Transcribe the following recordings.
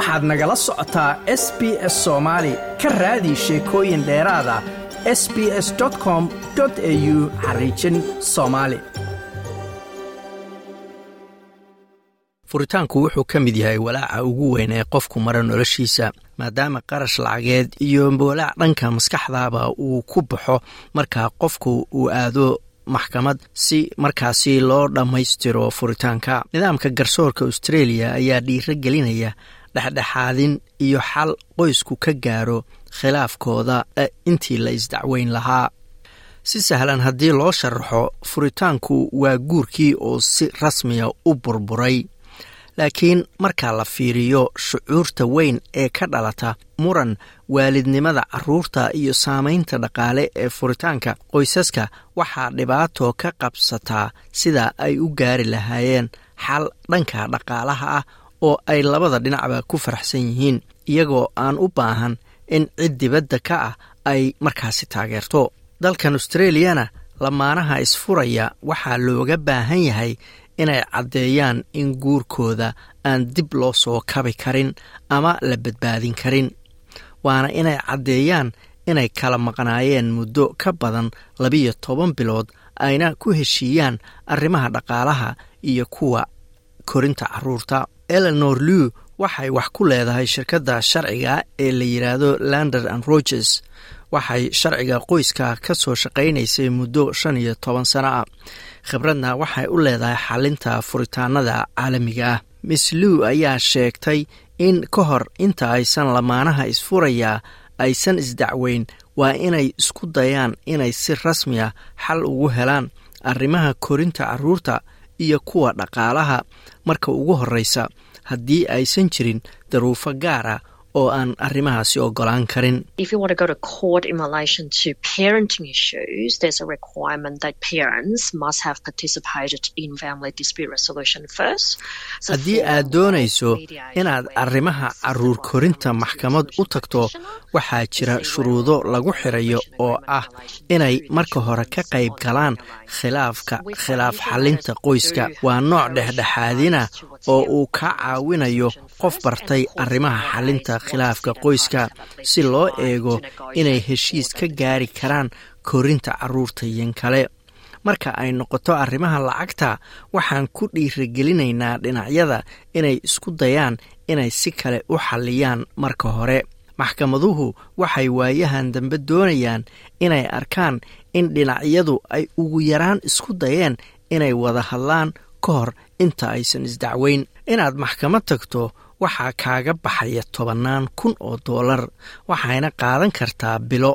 waxaad nagala socotaa s b s soomaali ka raadi sheekooyin dheeraada s b s com au xariijin soomaali furitaanku wuxuu ka mid yahay walaaca ugu weyn ee qofku mara noloshiisa maadaama qarash lacageed iyo walaac dhanka maskaxdaaba uu ku baxo marka qofku uu aado maxkamad si markaasi loo dhammaystiro furitaanka. Nidaamka garsoorka australia ayaa dhiiro gelinaya dhexdhexaadin iyo xal qoysku ka gaaro khilaafkooda intii la isdacweyn lahaa. Si sahlan haddii loo sharaxo furitaanku waa guurkii oo si rasmiya u burburay. Laakiin marka la fiiriyo shucuurta weyn ee ka dhalata muran waalidnimada carruurta iyo saamaynta dhaqaale ee furitaanka qoysaska waxaa dhibaato ka qabsataa sida ay u gaari lahaayeen xal dhanka dhaqaalaha ah oo ay labada dhinacba ku faraxsan yihiin iyagoo aan u baahan in cid dibadda ka ah ay markaasi taageerto. Dalkan australiyana lamaanaha isfuraya waxaa looga baahan yahay inay caddeeyaan in guurkooda aan dib loo soo kabi karin ama la badbaadin karin waana inay caddeeyaan inay kala maqnaayeen muddo ka badan labiyo toban bilood ayna ku heshiiyaan arrimaha dhaqaalaha iyo kuwa korinta carruurta eleanor lew waxay wax ku leedahay shirkadda sharciga ee la yidhaahdo lander and rogers. Waxay sharciga qoyska ka soo shaqaynaysay muddo shan iyo toban sano ah. Khibradna waxay u leedahay xalinta furitaanada caalamiga ah. Miss lew ayaa sheegtay in ka hor inta aysan lamaanaha isfurayaa aysan isdacweyn waa inay isku dayaan inay si rasmiya xal ugu helaan arrimaha korinta carruurta iyo kuwa dhaqaalaha marka ugu horreysa haddii aysan jirin daruufo gaara oo aan arrimahaasi ogolaan karin. Haddii aad doonayso inaad arrimaha carruur korinta maxkamad u tagto waxaa jira shuruudo lagu xirayo oo ah inay marka hore ka qayb galaan khilaafka khilaaf xalinta qoyska waa nooc dhexdhexaadina oo uu ka caawinayo qof bartay arrimaha xalinta khilaafka qoyska si loo eego inay heshiis ka gaari karaan korinta carruurta yan kale. Marka ay noqoto arrimaha lacagta waxaan ku dhiiragelinaynaa dhinacyada inay isku dayaan inay si kale u xalliyaan marka hore. Maxkamaduhu waxay waayahan dambe doonayaan inay arkaan in dhinacyadu ay ugu yaraan isku dayeen inay wada hadlaan ka hor inta aysan isdacweyn inaad maxkamad tagto waxaa kaaga baxaya tobannaan kun oo dollar waxayna qaadan kartaa bilo.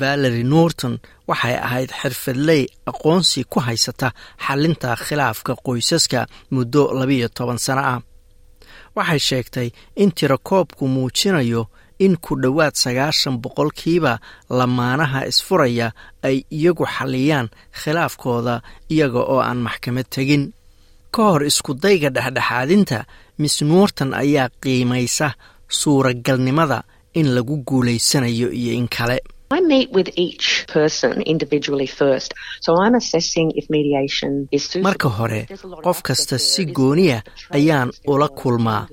Valery norton waxay ahayd xirfadley aqoonsi ku haysata xalinta khilaafka qoysaska muddo labiyo toban sano ah. Waxay sheegtay in tirakoobku muujinayo in ku dhowaad sagaashan boqolkiiba lamaanaha isfuraya ay iyagu xalliyaan khilaafkooda iyaga oo aan maxkamad tegin. Ka hor iskudayga dhexdhexaadinta miss norton ayaa qiimaysa suuragalnimada in lagu guulaysanayo iyo in kale. Marka hore qof kasta si gooniya ayaan ula kulmaa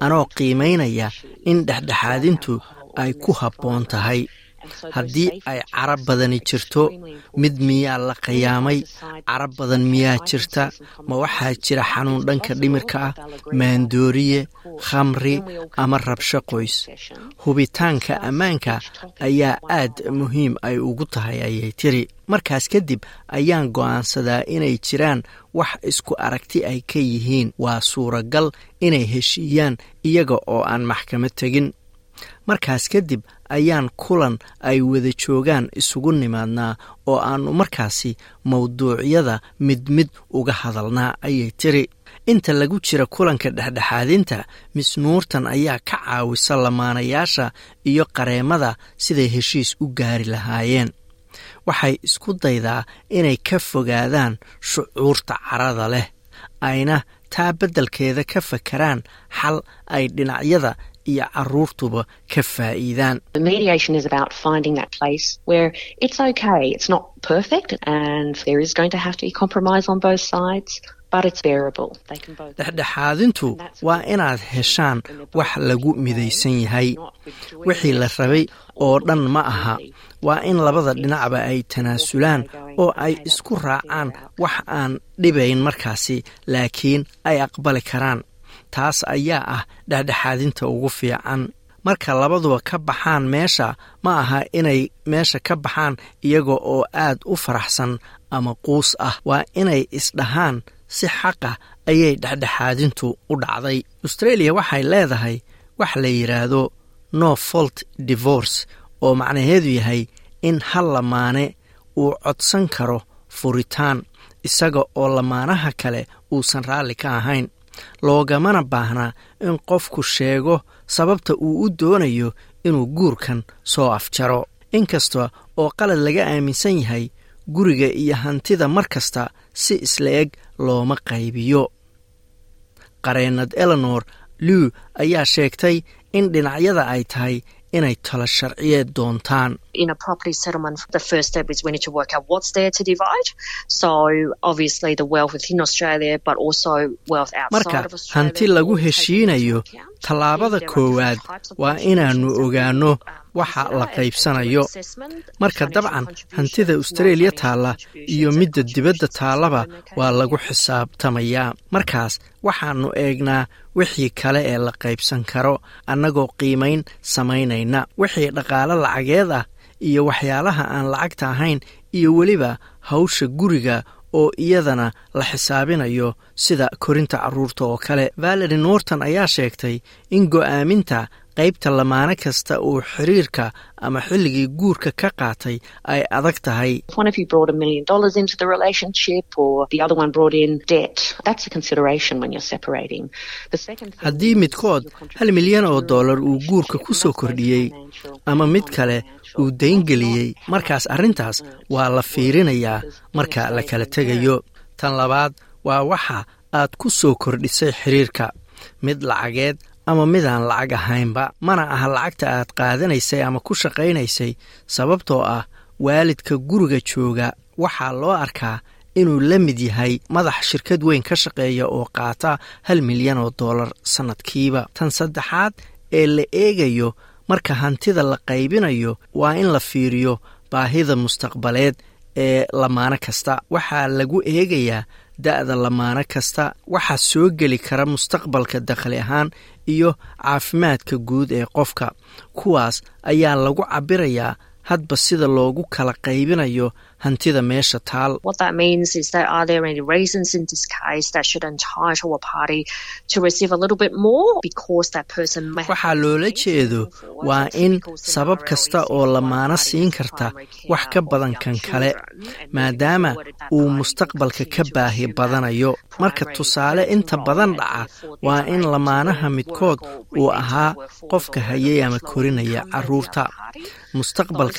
anoo qiimaynaya in dhexdhexaadintu ay ku habboon tahay haddii ay carab badani jirto mid miyaa la qiyaamay carab badan miyaa jirta ma waxaa jira xanuun dhanka dhimirka ah maandooriye khamri ama rabsho qoys. hubitaanka ammaanka ayaa aad muhiim ay ugu tahay ayay tiri. Markaas kadib ayaan go'aansadaa inay jiraan wax isku aragti ay ka yihiin. Waa suuragal inay heshiiyaan iyaga oo aan maxkamad tegin. Markaas kadib ayaan kulan ay wada joogaan isugu nimaadnaa oo aannu markaasi mawduucyada mid mid uga hadalnaa ayay tiri. Inta lagu jira kulanka dhexdhexaadinta miss nuurtan ayaa ka caawisa lamaanayaasha iyo qareemada siday heshiis u gaari lahaayeen. Waxay isku daydaa inay ka fogaadaan shucuurta carada leh ayna taa beddelkeeda ka fakaraan xal ay dhinacyada iyo caruurtuba ka faa'iidaan. Dhexdhexaadintu waa inaad heshaan wax lagu midaysan yahay wixii la rabay oo dhan ma aha. waa in labada dhinacba ay tanaasulaan oo ay isku raacaan wax aan dhibayn markaasi laakiin ay aqbali karaan taas ayaa ah dhexdhexaadinta ugu fiican. Marka labaduba ka baxaan meesha ma aha inay meesha ka baxaan iyaga oo aad u faraxsan ama quus ah. Waa inay isdhahaan si xaqa ayay dhexdhexaadintu u dhacday. Austreeliya waxay leedahay wax la yidhaahdo no fault divorce oo macnaheedu yahay in hal lamaane uu codsan karo furitaan isaga oo lamaanaha kale uusan raalli ka ahayn loogamana baahnaa in qofku sheego sababta uu u doonayo inuu guurkan soo afjaro. Inkasta oo qalad laga aaminsan yahay guriga iyo hantida mar kasta si isla eg looma qaybiyo. Qareennad eleanor lew ayaa sheegtay in dhinacyada ay tahay inay talo sharciyeed doontaan. Marka hanti lagu heshiinayo tallaabada koowaad waa inaannu ogaanno waxa la qaybsanayo. Marka dabcan hantida austreeliya taalla iyo midda dibadda taallaba waa lagu xisaabtamayaa. Markaas waxaannu eegnaa wixii kale ee la qaybsan karo annagoo qiimayn samaynayna wixii dhaqaalo lacageed ah iyo waxyaalaha aan lacagta ahayn iyo weliba hawsha guriga oo iyadana la xisaabinayo sida korinta carruurta oo kale. Valery norton ayaa sheegtay in go'aaminta qaybta lamaane kasta uu xiriirka ama xilligii guurka ka qaatay ay adag tahay. Haddii midkood hal milyan oo dollar uu guurka ku soo kordhiyey ama mid kale uu dayngeliyey markaas arrintaas waa la fiirinayaa marka la kala tegayo. Tan labaad waa waxa aad ku soo kordhisay xiriirka. Mid lacageed ama midaan lacag ahaynba mana aha lacagta aad qaadanaysay ama ku shaqaynaysay sababtoo ah waalidka guriga jooga. Waxaa loo arkaa inuu la mid yahay madax shirkad weyn ka shaqeeya oo qaata hal milyan oo dollar sannadkiiba tan saddexaad ee la eegayo marka hantida la qaybinayo waa in la fiiriyo baahida mustaqbaleed ee lamaano kasta. Waxaa lagu eegayaa da'da lamaano kasta. Waxaa soo geli kara mustaqbalka dakhli ahaan iyo caafimaadka guud ee qofka kuwaas ayaa lagu cabirayaa hadba sida loogu kala qaybinayo hantida meesha taal. Waxaa loola jeedo waa in sabab kasta oo lamaano siin karta wax ka badan kan kale maadaama uu mustaqbalka ka baahi badanayo. Marka tusaale inta badan dhaca waa in lamaanaha midkood uu ahaa qofka hayay ama korinaya carruurta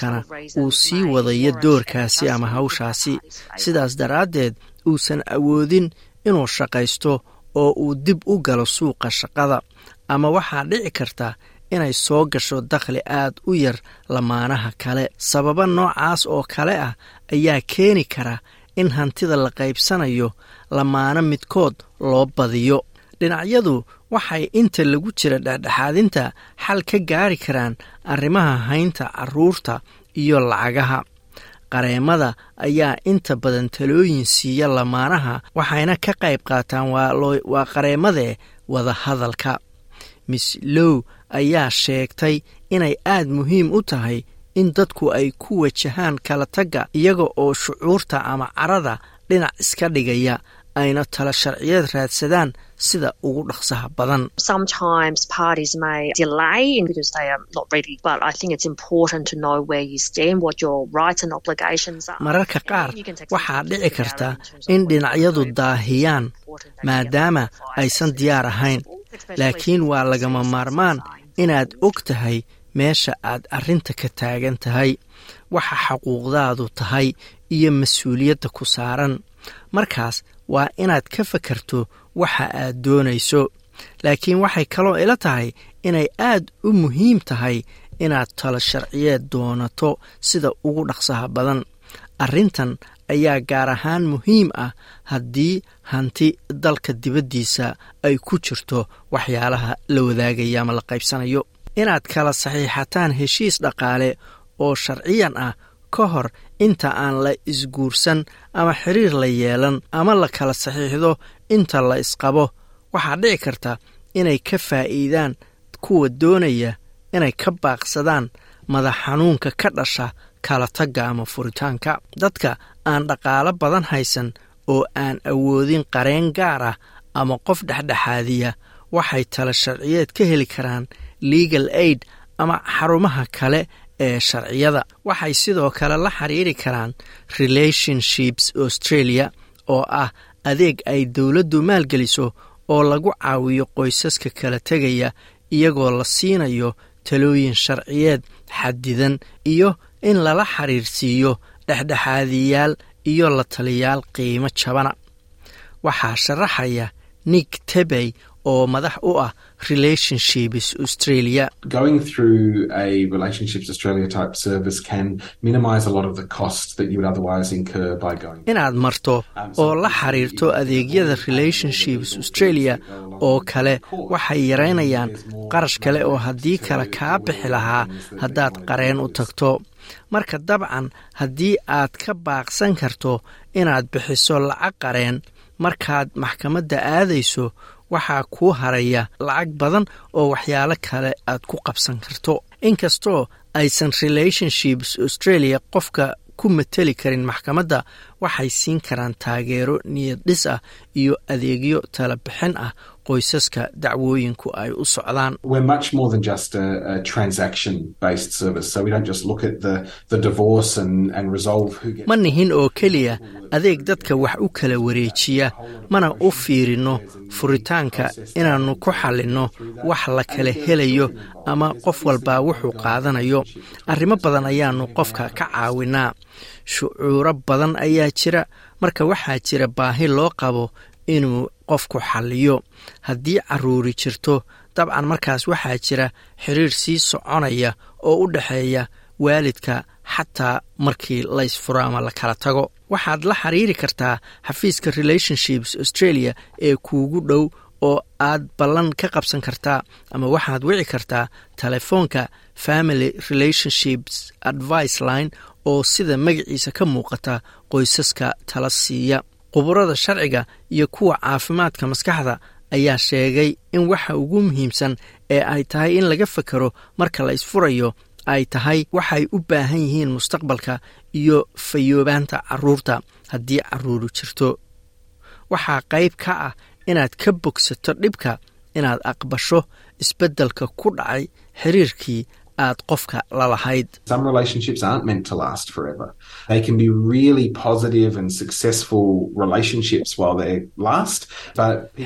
mustaqbalkana uu sii wadayo doorkaasi ama hawshaasi. sidaas daraaddeed uusan awoodin inuu shaqaysto oo uu dib u galo suuqa shaqada ama waxaa dhici karta inay soo gasho dakhli aad u yar lamaanaha kale. Sababa noocaas oo kale ah ayaa keeni kara in hantida la qaybsanayo lamaano midkood loo badiyo. Dhinacyadu waxay inta lagu jira dhexdhexaadinta xal ka gaari karaan arrimaha haynta carruurta iyo lacagaha. Qareemada ayaa inta badan talooyin siiya lamaanaha waxayna ka qayb qaataan waa qareemadee wada hadalka. Miss low ayaa sheegtay inay aad muhiim u tahay in dadku ay ku wajahaan kala tagga iyaga oo shucuurta ama carada dhinac iska dhigaya ayna tala sharciyeed raadsadaan sida ugu dhaqsaha badan. Mararka qaar waxaa dhici karta in dhinacyadu daahiyaan maadaama aysan diyaar ahayn. laakiin waa lagama maarmaan inaad og tahay meesha aad arrinta ka taagan tahay waxa xaquuqdaadu tahay iyo mas'uuliyadda ku saaran. Markaas waa inaad ka fakarto waxa aad doonayso. Laakiin waxay kaloo ila tahay inay aad u muhiim tahay inaad talo sharciyeed doonato sida ugu dhaqsaha badan. Arrintan ayaa gaar ahaan muhiim ah haddii hanti dalka dibaddiisa ay ku jirto waxyaalaha la wadaagaya ama la qaybsanayo. Inaad kala saxiixataan heshiis dhaqaale oo sharciyan ah ka hor inta aan la isguursan ama xiriir la yeelan ama la kala saxiixdo inta la isqabo waxaa dhici karta inay ka faa'iidaan kuwa doonaya inay ka baaqsadaan madax xanuunka ka dhasha kala tagga ama furitaanka. Dadka aan dhaqaalo badan haysan oo aan awoodin qareen gaar ah ama qof dhexdhexaadiya waxay tala sharciyeed ka heli karaan legal aid ama xarumaha kale ee sharciyada. Waxay sidoo kale la xiriiri karaan relationships australia oo ah adeeg ay dowladdu maalgeliso oo lagu caawiyo qoysaska kala tegaya iyagoo la siinayo talooyin sharciyeed xadidan iyo in lala xiriirsiiyo dhexdhexaadiyaal iyo la taliyaal qiimo jabana. Waxaa sharaxaya nick tebey oo madax u ah relationships australia. Going through a relationships australia type service can minimize a lot of the costs that you would otherwise incur by going. Inaad marto oo la xiriirto adeegyada relationships australia oo kale waxay yaraynayaan qarash kale oo haddii kale kaa bixi lahaa haddaad qareen u tagto. Marka dabcan haddii aad ka baaqsan karto inaad bixiso lacag qareen markaad maxkamadda aadayso waxaa kuu haraya lacag badan oo waxyaalo kale aad ku qabsan karto. Inkastoo aysan relationships australia qofka ku mateli karin maxkamadda waxay siin karaan taageero niyad dhis ah iyo adeegyo tala bixin ah qoysaska dacwooyinku ay u socdaan. Ma nihin oo keliya adeeg dadka wax u kala wareejiya. mana u fiirino furitaanka inaannu ku xallinno wax la kala helayo ama qof walbaa wuxuu qaadanayo. Arrimo badan ayaannu qofka ka caawinaa. Shucuuro badan ayaa jira. Marka waxaa jira baahi loo qabo inuu qofku xalliyo. Haddii carruuri jirto dabcan markaas waxaa jira xiriir sii soconaya oo u dhexeeya waalidka xataa markii laysfuro ama la kala tago. Waxaad la xiriiri kartaa xafiiska relationships australia ee kuugu dhow oo aad ballan ka qabsan kartaa ama waxaad wici kartaa telefoonka family relationships advice line oo sida magaciisa ka muuqata qoysaska tala siiya. Quburada sharciga iyo kuwa caafimaadka maskaxda ayaa sheegay in waxa ugu muhiimsan ee ay tahay in laga fakero marka la isfurayo ay tahay waxay u baahan yihiin mustaqbalka iyo fayoobaanta carruurta haddii carruuru jirto. Waxaa qayb ka ah inaad ka bogsato dhibka inaad aqbasho isbeddelka ku dhacay xiriirkii aad qofka la lahayd.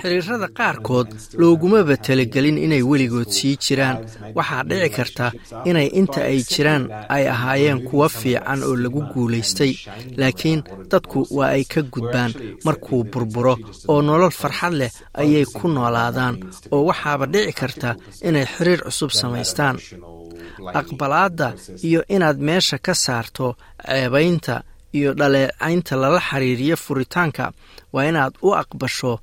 Xiriirada qaarkood loogumaba talagelin inay weligood sii jiraan. Waxaa dhici karta inay inta ay jiraan ay ahaayeen kuwo fiican oo lagu guulaystay laakiin dadku waa ay ka gudbaan. Markuu burburo oo nolol farxad leh ayay ku noolaadaan oo waxaaba dhici karta inay xiriir cusub samaystaan aqbalaadda iyo inaad meesha ka saarto ceebaynta iyo dhaleecaynta lala xiriiriyo furitaanka waa inaad u aqbasho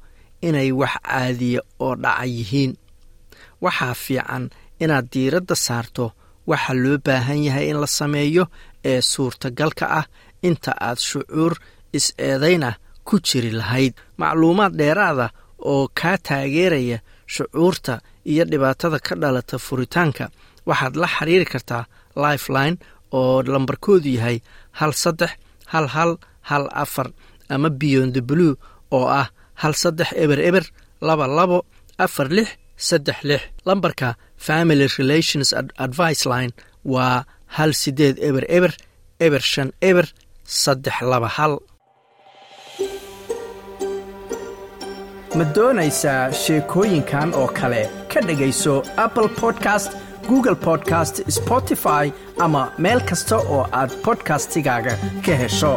inay wax caadiya oo dhaca yihiin. Waxaa fiican inaad diiradda saarto waxa loo baahan yahay in la sameeyo ee suurtagalka ah inta aad shucuur is-eedayn ah ku jiri lahayd. Macluumaad dheeraada oo kaa taageeraya shucuurta iyo dhibaatada ka dhalata furitaanka waxaad la xiriiri kartaa lifeline oo lambarkoodu yahay hal saddex hal hal hal afar ama beyond blue oo ah hal saddex eber eber laba labo afar lix saddex lix. Lambarka family relations advice line waa hal sideed eber eber eber shan eber saddex laba hal. Ma doonaysaa sheekooyinkan oo kale? Ka dhegayso apple podcast google podcast spotify ama meel kasta oo aad bodkastigaaga ka hesho